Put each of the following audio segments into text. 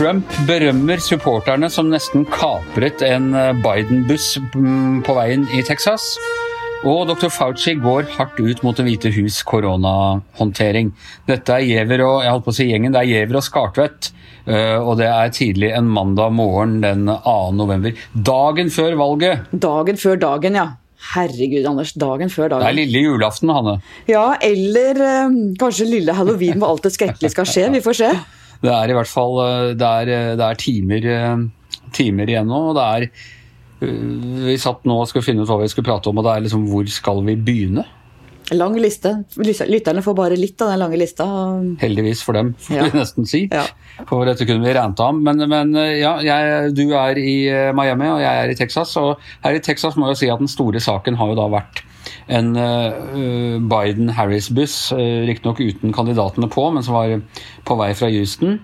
Trump berømmer supporterne som nesten kapret en eh, Biden-buss mm, på veien i Texas. Og dr. Fauci går hardt ut mot Det hvite hus koronahåndtering. Dette er Giæver og jeg holdt på å si gjengen, det er Giæver og Skartvedt. eh, Og det er tidlig en mandag morgen den 2. november. Dagen før valget. Dagen før dagen, ja. Herregud, Anders. Dagen før dagen. Det er lille julaften, Hanne. Ja, eller øh, kanskje lille halloween hvor alt det skrekkelige skal skje. Vi får se. Det er i hvert fall eh, Det er, eh, det er timer, eh, timer igjen nå. og det er Vi satt nå og skulle finne ut hva vi skulle prate om, og det er liksom hvor skal vi begynne? Lang liste. Lytterne får bare litt av den lange lista. Heldigvis for dem, får Ja. vi nesten si. Ja. For dette kunne vi regnet om. Men, men ja, jeg, du er i Miami, og jeg er i Texas. Og her i Texas må jeg si at den store saken har jo da vært en uh, Biden-Harris-buss, uh, riktignok uten kandidatene på, men som var på vei fra Houston.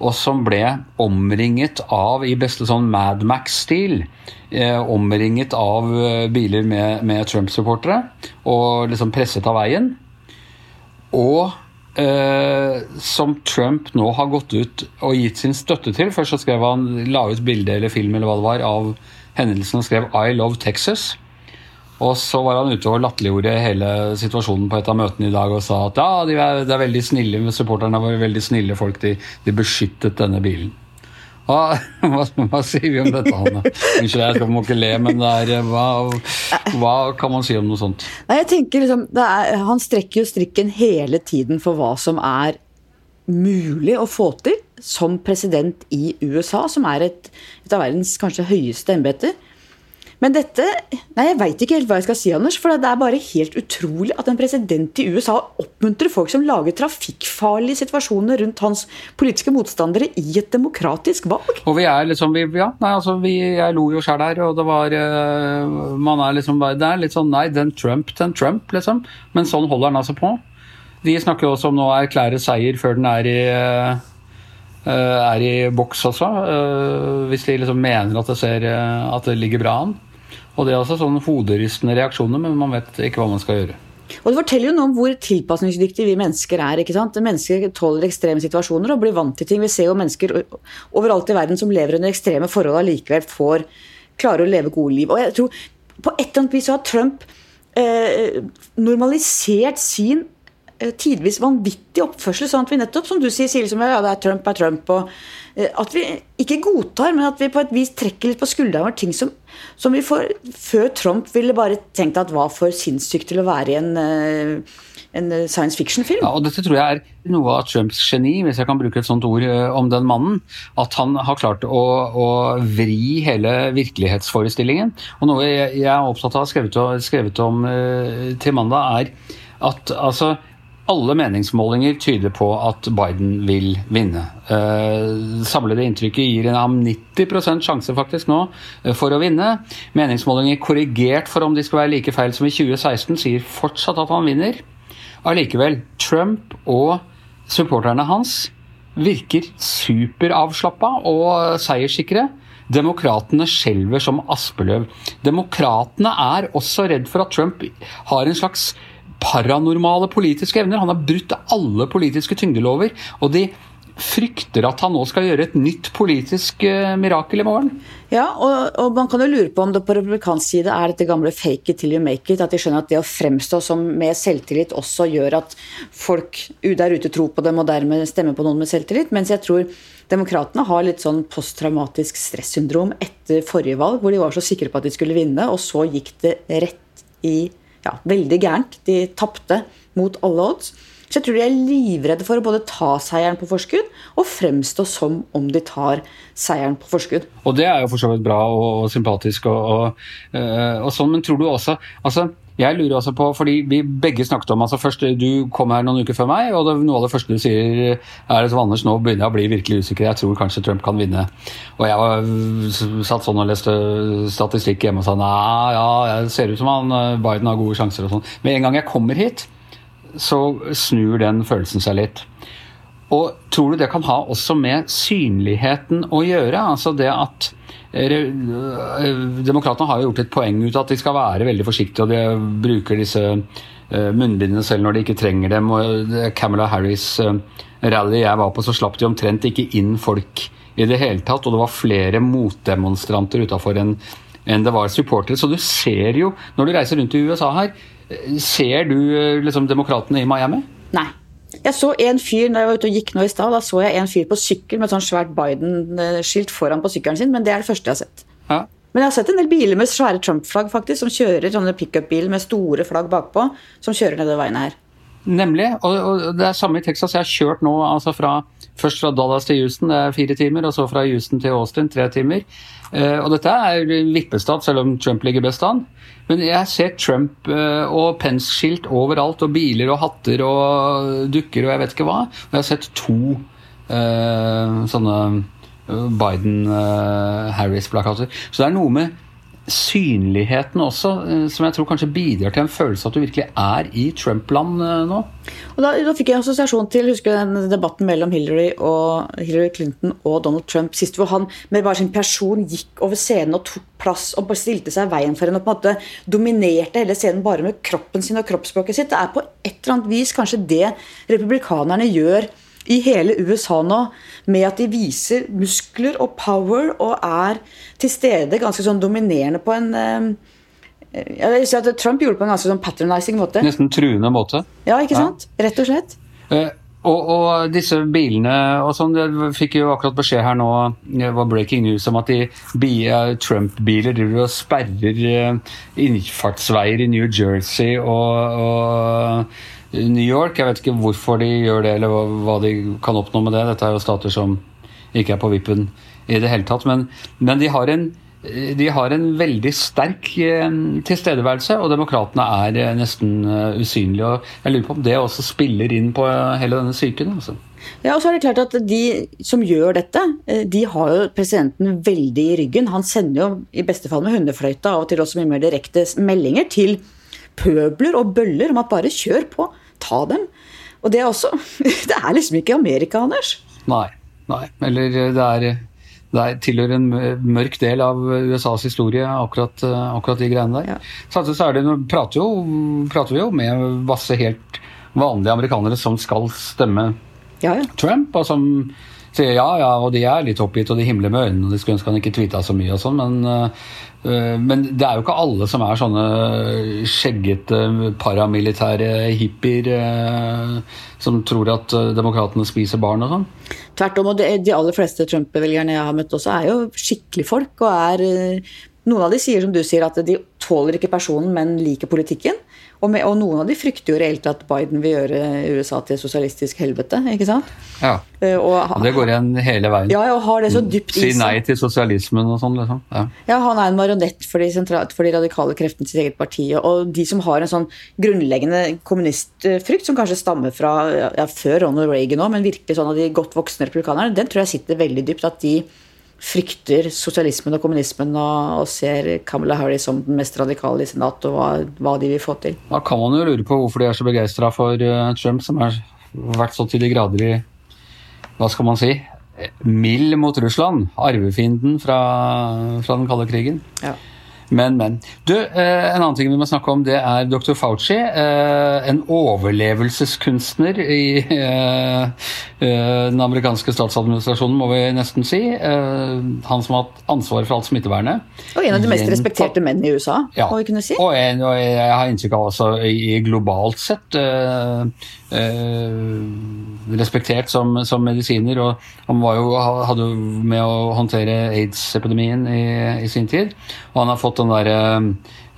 Og som ble omringet av, i beste sånn Mad Max-stil, eh, omringet av eh, biler med, med Trump-supportere. Og liksom presset av veien. Og eh, som Trump nå har gått ut og gitt sin støtte til. Først så skrev han, la ut bilde eller film eller hva det var, av hendelsen og skrev 'I love Texas'. Og så var han ute og latterliggjorde hele situasjonen på et av møtene i dag og sa at ja, de er, det er veldig snille, supporterne var veldig snille folk, de, de beskyttet denne bilen. Hva, hva, sier vi om dette, Hanne? Unnskyld, jeg må ikke le, men er, hva, hva kan man si om noe sånt? Nei, jeg tenker liksom, er, Han strekker jo strikken hele tiden for hva som er mulig å få til som president i USA, som er et, et av verdens kanskje høyeste embeter. Men dette Nei, jeg veit ikke helt hva jeg skal si, Anders. For det er bare helt utrolig at en president i USA oppmuntrer folk som lager trafikkfarlige situasjoner rundt hans politiske motstandere i et demokratisk valg. Og vi er liksom vi, Ja, nei, altså, vi, jeg lo jo sjøl her, og det var uh, Man er liksom bare Det er litt sånn Nei, den Trump, den Trump, liksom. Men sånn holder han altså på. De snakker jo også om nå å erklære seier før den er i uh, er i boks også, eh, hvis de liksom mener at det, ser, at det ligger bra an. Og det er altså sånn hoderystende reaksjoner, men man vet ikke hva man skal gjøre. Og Det forteller jo noe om hvor tilpasningsdyktige vi mennesker er. ikke sant? Mennesker tåler ekstreme situasjoner og blir vant til ting. Vi ser jo mennesker overalt i verden som lever under ekstreme forhold og allikevel får klarer å leve gode liv. Og jeg tror På et eller annet vis så har Trump eh, normalisert sin tidvis vanvittig oppførsel, sånn at vi nettopp, som du sier, sier liksom, ja, det er Trump er Trump, og eh, at vi ikke godtar, men at vi på et vis trekker litt på skuldrene over ting som, som vi for, før Trump ville bare tenkt at var for sinnssykt til å være i en, eh, en eh, science fiction-film. Ja, og Dette tror jeg er noe av Trumps geni, hvis jeg kan bruke et sånt ord eh, om den mannen. At han har klart å, å vri hele virkelighetsforestillingen. Og Noe jeg, jeg er opptatt av, skrevet, skrevet om eh, til mandag, er at altså alle meningsmålinger tyder på at Biden vil vinne. Eh, samlede inntrykket gir ham 90% sjanse faktisk nå eh, for å vinne. Meningsmålinger korrigert for om de skal være like feil som i 2016, sier fortsatt at han vinner. Allikevel, Trump og supporterne hans virker superavslappa og seierssikre. Demokratene skjelver som aspeløv. Demokratene er også redd for at Trump har en slags paranormale politiske evner. Han har brutt alle politiske tyngdelover, og de frykter at han nå skal gjøre et nytt politisk uh, mirakel i morgen. Ja, og, og man kan jo lure på om det på republikansk side er dette gamle 'fake it till you make it'. At de skjønner at det å fremstå som med selvtillit også gjør at folk der ute tror på dem og dermed stemmer på noen med selvtillit. Mens jeg tror demokratene har litt sånn posttraumatisk stressyndrom etter forrige valg, hvor de var så sikre på at de skulle vinne, og så gikk det rett i ja, veldig gærent. De tapte mot alle odds. Så jeg tror de er livredde for å både ta seieren på forskudd og fremstå som om de tar seieren på forskudd. Og det er jo for så vidt bra og, og sympatisk og, og, øh, og sånn, men tror du også altså, Jeg lurer også på, fordi vi begge snakket om altså først Du kom her noen uker før meg, og det, noe av det første du sier, er at Anders, nå begynner jeg å bli virkelig usikker. Jeg tror kanskje Trump kan vinne. Og jeg var, satt sånn og leste statistikk hjemme og sa nei, ja, jeg ser ut som han øh, Biden har gode sjanser og sånn. Men en gang jeg kommer hit, så snur den følelsen seg litt. Og tror du det kan ha også med synligheten å gjøre? Altså det at Demokratene har jo gjort et poeng ut av at de skal være veldig forsiktige, og de bruker disse munnbindene selv når de ikke trenger dem. og Camilla Harris' rally jeg var på, så slapp de omtrent ikke inn folk i det hele tatt, og det var flere motdemonstranter utafor enn en det var supportere. Så du ser jo, når du reiser rundt i USA her, ser du liksom demokratene i Miami? Nei. Jeg så en fyr når jeg var ute og gikk nå i stad, da så jeg en fyr på sykkel med et sånn svært Biden-skilt foran på sykkelen sin, men det er det første jeg har sett. Ja. Men jeg har sett en del biler med svære Trump-flagg faktisk, som kjører sånne pickup-biler med store flagg bakpå, som kjører nedover veiene her. Nemlig. Og, og, det er samme i Texas. Jeg har kjørt nå altså fra, først fra Dallas til Houston, det er fire timer, og så fra Houston til Austin, tre timer. Eh, og dette er vippestat, selv om Trump ligger best an. Men jeg ser Trump eh, og Pence-skilt overalt, og biler og hatter og dukker og jeg vet ikke hva. Og jeg har sett to uh, sånne Biden-Harris-plakater. Så det er noe med synligheten også, eh, som jeg tror kanskje bidrar til en følelse at du virkelig er i Trump-land eh, nå. Og da, da, fikk jeg assosiasjon til husker den debatten mellom Hillary, og, Hillary Clinton og Donald Trump sist, hvor han med bare sin person gikk over scenen og tok plass og stilte seg i veien for henne og på en måte dominerte hele scenen bare med kroppen sin og kroppsspråket sitt. Det er på et eller annet vis kanskje det republikanerne gjør i hele USA nå med at de viser muskler og power og er til stede ganske sånn dominerende på en eh, jeg vil si at Trump gjorde det på en ganske sånn patronizing måte. Nesten truende måte. Ja, ikke sant? Ja. Rett og slett. Eh, og, og, disse bilene og sånn, Jeg fikk jo akkurat beskjed her nå, det var breaking news om at de Trump-biler driver og sperrer eh, innfartsveier i New Jersey og, og New York. Jeg vet ikke hvorfor de gjør det, eller hva, hva, de kan oppnå med det. Dette er jo stater som ikke er på vippen i det hele tatt. Men, men de har en de har en veldig sterk eh, tilstedeværelse, og demokratene er eh, nesten eh, usynlige. og Jeg lurer på om det også spiller inn på hele denne psyken. Altså. Ja, og så er det klart at De som gjør dette, de har jo presidenten veldig i ryggen. Han sender jo i beste fall med hundefløyta og til også mye mer direkte meldinger til pøbler og bøller om at bare kjør på, ta dem. Og det er også Det er liksom ikke Amerika, Anders. Nei. nei. Eller det er det tilhører en mørk del av USAs historie, akkurat, akkurat de greiene der. Ja. Samtidig så er det, prater, jo, prater vi jo med masse helt vanlige amerikanere som skal stemme ja, ja. Trump, og som sier ja, ja, og de er litt oppgitt, og de himler med øynene, og de skulle ønske han ikke tweeta så mye og sånn, men Eh, men det er jo ikke alle som er sånne skjeggete paramilitære hippier eh, som tror at eh, demokratene spiser barn og sånn. Tvert om. og De aller fleste Trump-velgerne jeg har møtt også, er jo skikkelige folk. og er Noen av de sier som du sier at de tåler ikke personen, men liker politikken. Og, med, og, noen av de frykter jo reelt at Biden vil gjøre USA til sosialistisk helvete. ikke sant? Ja, uh, og, og det går igjen hele veien. Ja, og har det så dypt i seg. Si nei til sosialismen og sånn. liksom. Ja. ja. Han er en marionett for de, for de radikale kreftene til sitt eget parti. Og de som har en sånn grunnleggende kommunistfrykt, som kanskje stammer fra ja, før Ronald Reagan òg, men virkelig sånn av de godt voksne republikanerne, den tror jeg sitter veldig dypt. at de frykter sosialismen og kommunismen og, og, ser Kamala Harris som den mest radikale i Senatet og hva, hva, de vil få til. Da kan man jo lure på hvorfor de er så begeistra for uh, Trump, som har vært så til de grader i Hva skal man si? Mild mot Russland. Arvefienden fra, fra den kalde krigen. Ja. Men, men. Du, eh, En annen ting vi må snakke om, det er dr. Fauci. Eh, en overlevelseskunstner i eh, den amerikanske statsadministrasjonen, må vi nesten si. Han som har hatt ansvaret for alt smittevernet. Og en av de mest respekterte menn i USA, ja. må vi kunne si. Og, en, og jeg har inntrykk av også i globalt sett respektert som, som, medisiner. og Han var jo, hadde jo med å håndtere aids-epidemien i, i, sin tid. Og han har fått den derre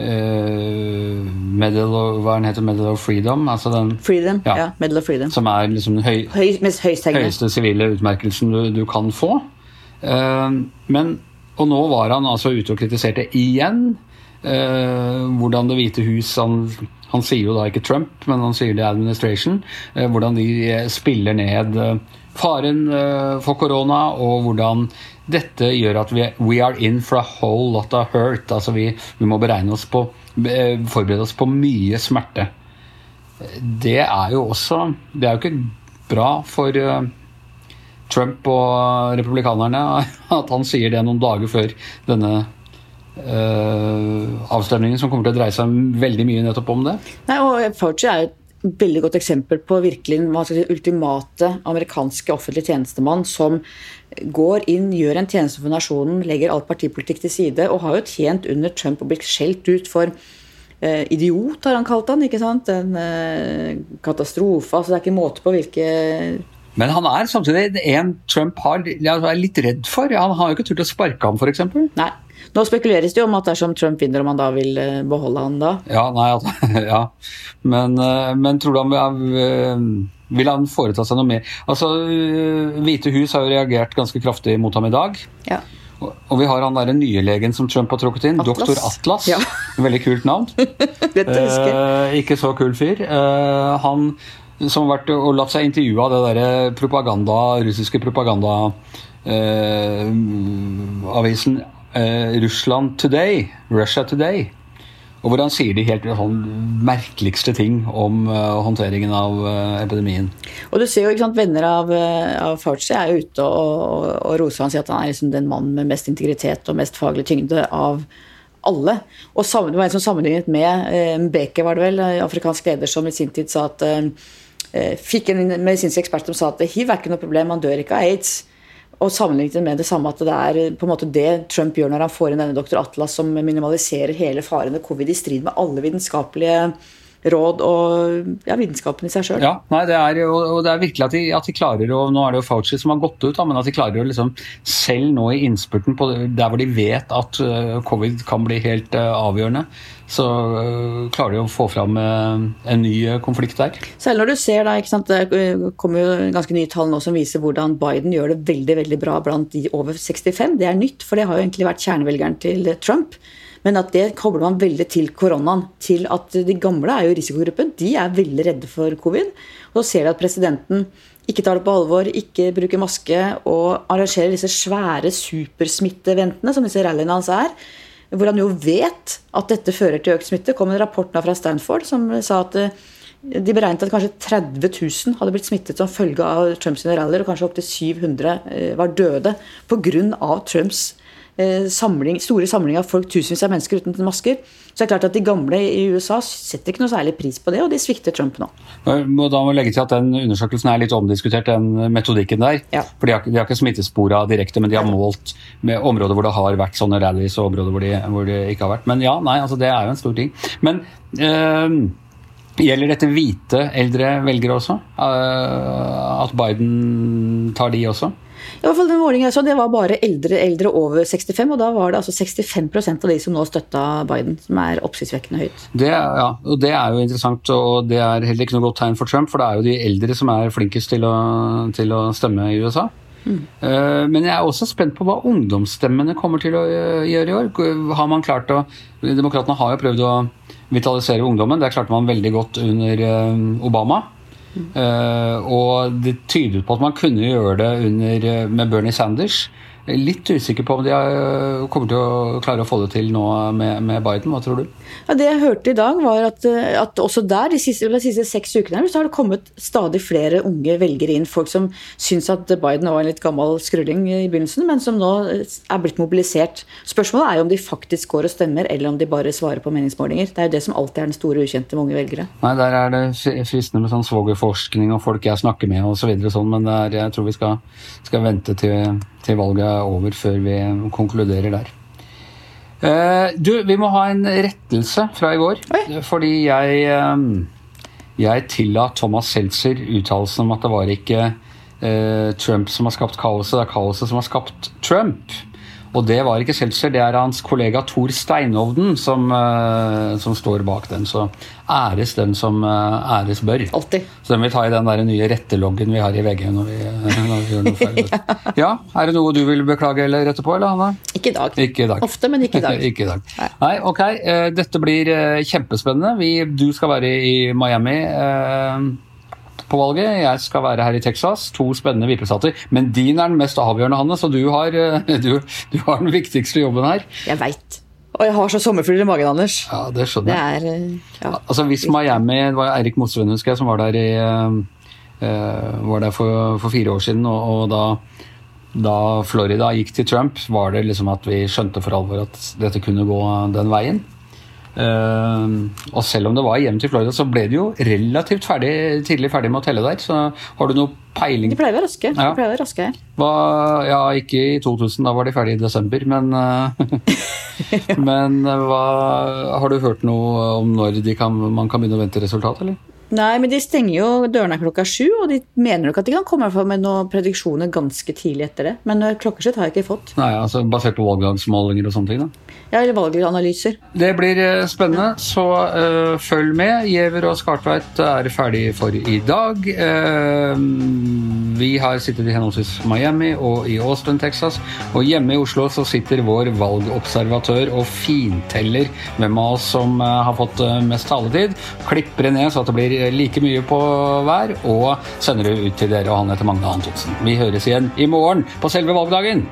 uh, Medal hva den heter, Medal of Freedom. Altså den, freedom, ja, ja, Medal of Freedom. Som er liksom den høy, høy, høyeste sivile utmerkelsen du, du kan få. Uh, men, og nå var han altså ute og kritiserte igjen uh, hvordan Det hvite hus han han sier jo da ikke Trump, men han sier det administration. Eh, hvordan de eh, spiller ned eh, faren for korona, og hvordan dette gjør at vi we are in for a whole lot of hurt. Altså vi, vi må beregne oss på forberede oss på mye smerte. Det er jo også Det er jo ikke bra for Trump og republikanerne at han sier det noen dager før denne avstemningen som kommer til å dreie seg veldig mye nettopp om det. Nei, og Fauci er jo veldig godt eksempel på virkelig hva skal si, ultimate amerikanske offentlige tjenestemann som går inn, gjør en tjeneste for nasjonen, legger all partipolitikk til side, og har jo tjent under Trump og blitt skjelt ut for eh, idiot, har han kalt han, ikke sant? En eh, katastrofe. altså Det er ikke måte på hvilke Men han er samtidig en Trump har, er litt redd for. Han har jo ikke turt å sparke ham, f.eks. Nei. Nå spekuleres det jo om at dersom Trump vinner, om han da vil eh, beholde han da. Ja, nei, ja. Men, eh, men tror du han eh, vil han foreta seg noe mer? Altså, Hvite hus har jo reagert ganske kraftig mot ham i dag. Ja. Og vi har han der nye legen som Trump har trukket inn, Atlas. doktor Atlas. Ja. Veldig kult navn. Dette husker. Eh, ikke så kul fyr. Eh, han som har vært og latt seg intervjue av det derre propaganda, russiske propaganda eh, avisen eh, Russland Today, Russia Today. Og hvor han sier de helt sånn merkeligste ting om uh, håndteringen av uh, epidemien. Og du ser jo, ikke sant, Venner av, av Fauci er jo ute og, og, og roser han, sier at han er liksom den mannen med mest integritet og mest faglig tyngde av alle. Og sammen, det var en som sammenlignet med Mbeke, var det vel, afrikansk leder, som i sin tid sa at Fikk en medisinsk ekspert som sa at hiv er ikke noe problem, man dør ikke av aids. Og sammenlignet med det samme at det er på en måte det Trump gjør når han får inn denne doktor Atlas som minimaliserer hele faren ved covid i strid med alle vitenskapelige råd og ja, vitenskapen i seg sjøl. Ja, nei, det er, jo- og det er virkelig at de, at de klarer å Nå er det jo Fauci som har gått ut, da, men at de klarer å liksom selv nå i innspurten på der hvor de vet at uh, covid kan bli helt uh, avgjørende, så uh, klarer de å få fram en ny konflikt der. Selv når du ser da, ikke sant, Det kommer jo ganske nye tall nå som viser hvordan Biden gjør det veldig veldig bra blant de over 65. Det er nytt, for det har jo egentlig vært kjernevelgeren til Trump. Men at det kobler man veldig til koronaen. Til at de gamle er jo risikogruppen. De er veldig redde for covid. Og så ser de at presidenten ikke tar det på alvor, ikke bruker maske og arrangerer disse svære supersmitteventene, som disse rallyene hans er. Hvor han jo vet at dette fører til økt smitte. kom en rapport fra Stanford som sa at eh, de beregnet at kanskje 30 000 hadde blitt smittet som følge av Trumps rallyer, og kanskje opptil 700 eh, var døde pga. Trumps samling, store samling av folk, tusenvis av mennesker uten masker. Så det er klart at de gamle i USA setter ikke noe særlig pris på det, og de svikter Trump nå. Da må jeg legge til at den undersøkelsen er litt omdiskutert, den metodikken der. Ja. For de har, de har ikke smittespora direkte, men de har målt med områder hvor det har vært sånne rallies, og områder hvor de, hvor de ikke har vært. Men ja, nei, altså det er jo en stor ting. Men øh, gjelder dette hvite eldre velgere også? Eh, at Biden tar de også? I hvert fall den målingen jeg så, det var bare eldre, eldre over 65, og da var det altså 65% av de som nå støtta Biden, som er oppsiktsvekkende høyt. Det, ja, og det er jo interessant, og det er heller ikke noe godt tegn for Trump, for det er jo de eldre som er flinkest til å, til å stemme i USA. Mm. Men jeg er også spent på hva ungdomsstemmene kommer til å eh, gjøre i år. Har man klart å, Demokratene har jo prøvd å vitalisere ungdommen. Det klarte man veldig godt under eh, Obama. Eh, og det tydet på at man kunne gjøre det under, eh, med Bernie Sanders. Litt usikker på om de eh, kommer til å klare å få det til nå med, med Biden. Hva tror du? Ja, det jeg hørte i dag, var at, eh, at også der, de siste, de siste seks ukene, så har det kommet stadig flere unge velgere inn. Folk som syns at Biden var en litt gammel skrulling i begynnelsen, men som nå eh, er blitt mobilisert. Spørsmålet er jo om de faktisk går og stemmer, eller om de bare svarer på meningsmålinger. Det er jo det som alltid er den store ukjente med unge velgere. Nei, Der er det fristende med sånn svogerforskning og folk jeg snakker med osv. Så videre, sånn, men er, jeg tror vi skal, skal vente til, til valget er over før vi konkluderer der. Eh, du, vi må ha en rettelse fra i går. Oi. Fordi jeg, eh, jeg tilla Thomas Seltzer uttalelsen om at det var ikke eh, Trump som har skapt kaoset, det er kaoset som har skapt Trump. Og det var ikke Seltzer, det er hans kollega Tor Steinovden som, eh, som står bak den. Så æres den som eh, æres bør. Altid. Så den vil ta i den der nye retteloggen vi har i VG når vi, når vi gjør noe feil. ja, Er det noe du vil beklage eller rette på, eller Hanna? Ikke i dag. Ikke i dag. Ofte, men ikke i dag. ikke i dag. Nei, ok. eh, Dette blir kjempespennende. Vi, du skal være i Miami på valget. Jeg skal være her i Texas. To spennende vippestater. Men din er den mest avgjørende, Hanne, så du har, eh, du, du har den viktigste jobben her. Jeg veit. Og jeg har så sommerfugler i magen, Anders. Ja, det skjønner Det jeg. er eh, ja. Altså Hvis Miami Det var Eirik Mosveen husker jeg, som var der, i, eh, var der for, for fire år siden. Og, og da, da Florida gikk til Trump, var det liksom at vi skjønte for alvor at dette kunne gå den veien. Eh, og selv om det var hjem til Florida, så ble det jo relativt ferdig, tidlig ferdig med å telle der. Så har du noe peiling De pleier å være raske. Ja. De pleier å være raske hva, Ja, ikke i 2000, da var de ferdige i desember, men eh, Men eh, hva Har du hørt noe om når de kan, man kan begynne å vente resultat, eller? Nei, men de stenger jo dørene klokka sju, og de mener nok at de kan komme med noen prediksjoner ganske tidlig etter det. Men eh, klokkeslett har jeg ikke fått. Nei, altså Basert på valgdagsmålinger og sånne ting? da? Ja, eller valganalyser. Det blir eh, spennende, så uh, følg med. Giæver og Skartveit er ferdig for i dag. Uh, vi har sittet i henholdsvis Miami og i Austin, Texas. Og hjemme i Oslo så sitter vår valgobservatør og finteller hvem av oss som uh, har fått mest taletid. Klipper det ned så at det blir like mye på hver, og sender det ut til dere. Og han heter Magne Antonsen. Vi høres igjen i morgen på selve valgdagen.